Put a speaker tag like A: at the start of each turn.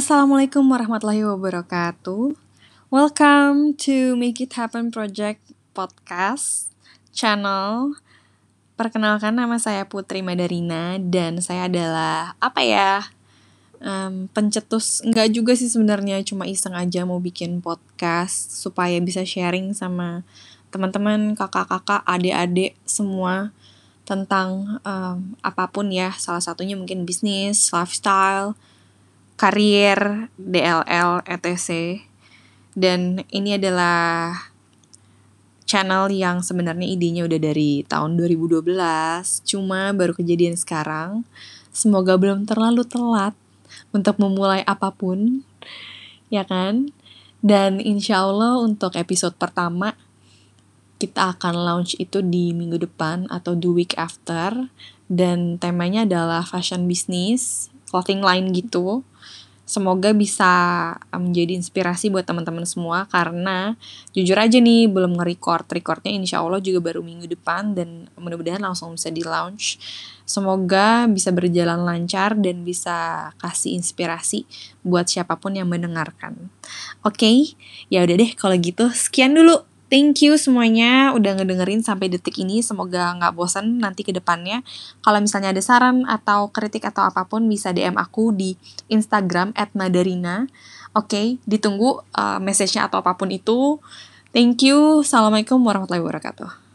A: Assalamualaikum warahmatullahi wabarakatuh. Welcome to Make It Happen Project Podcast channel. Perkenalkan nama saya Putri Madarina dan saya adalah apa ya? Um, pencetus enggak juga sih sebenarnya cuma iseng aja mau bikin podcast supaya bisa sharing sama teman-teman, kakak-kakak, adik-adik semua tentang um, apa pun ya. Salah satunya mungkin bisnis, lifestyle, karir, DLL, etc. Dan ini adalah channel yang sebenarnya idenya udah dari tahun 2012, cuma baru kejadian sekarang. Semoga belum terlalu telat untuk memulai apa pun, ya kan? Dan insya Allah untuk episode pertama kita akan launch itu di minggu depan atau the week after dan temanya adalah fashion business, clothing line gitu. Semoga bisa menjadi inspirasi buat teman-teman semua karena jujur aja nih belum nge-record. Recordnya insya Allah juga baru minggu depan dan mudah-mudahan langsung bisa di launch. Semoga bisa berjalan lancar dan bisa kasih inspirasi buat siapa pun yang mendengarkan. Oke, okay? ya udah deh kalau gitu sekian dulu Thank you semuanya udah ngedengerin sampai detik ini. Semoga nggak bosan nanti ke depannya. Kalau misalnya ada saran atau kritik atau apa pun bisa DM aku di Instagram @madarina. Oke, okay, ditunggu uh, message-nya atau apa pun itu. Thank you. Assalamualaikum warahmatullahi wabarakatuh.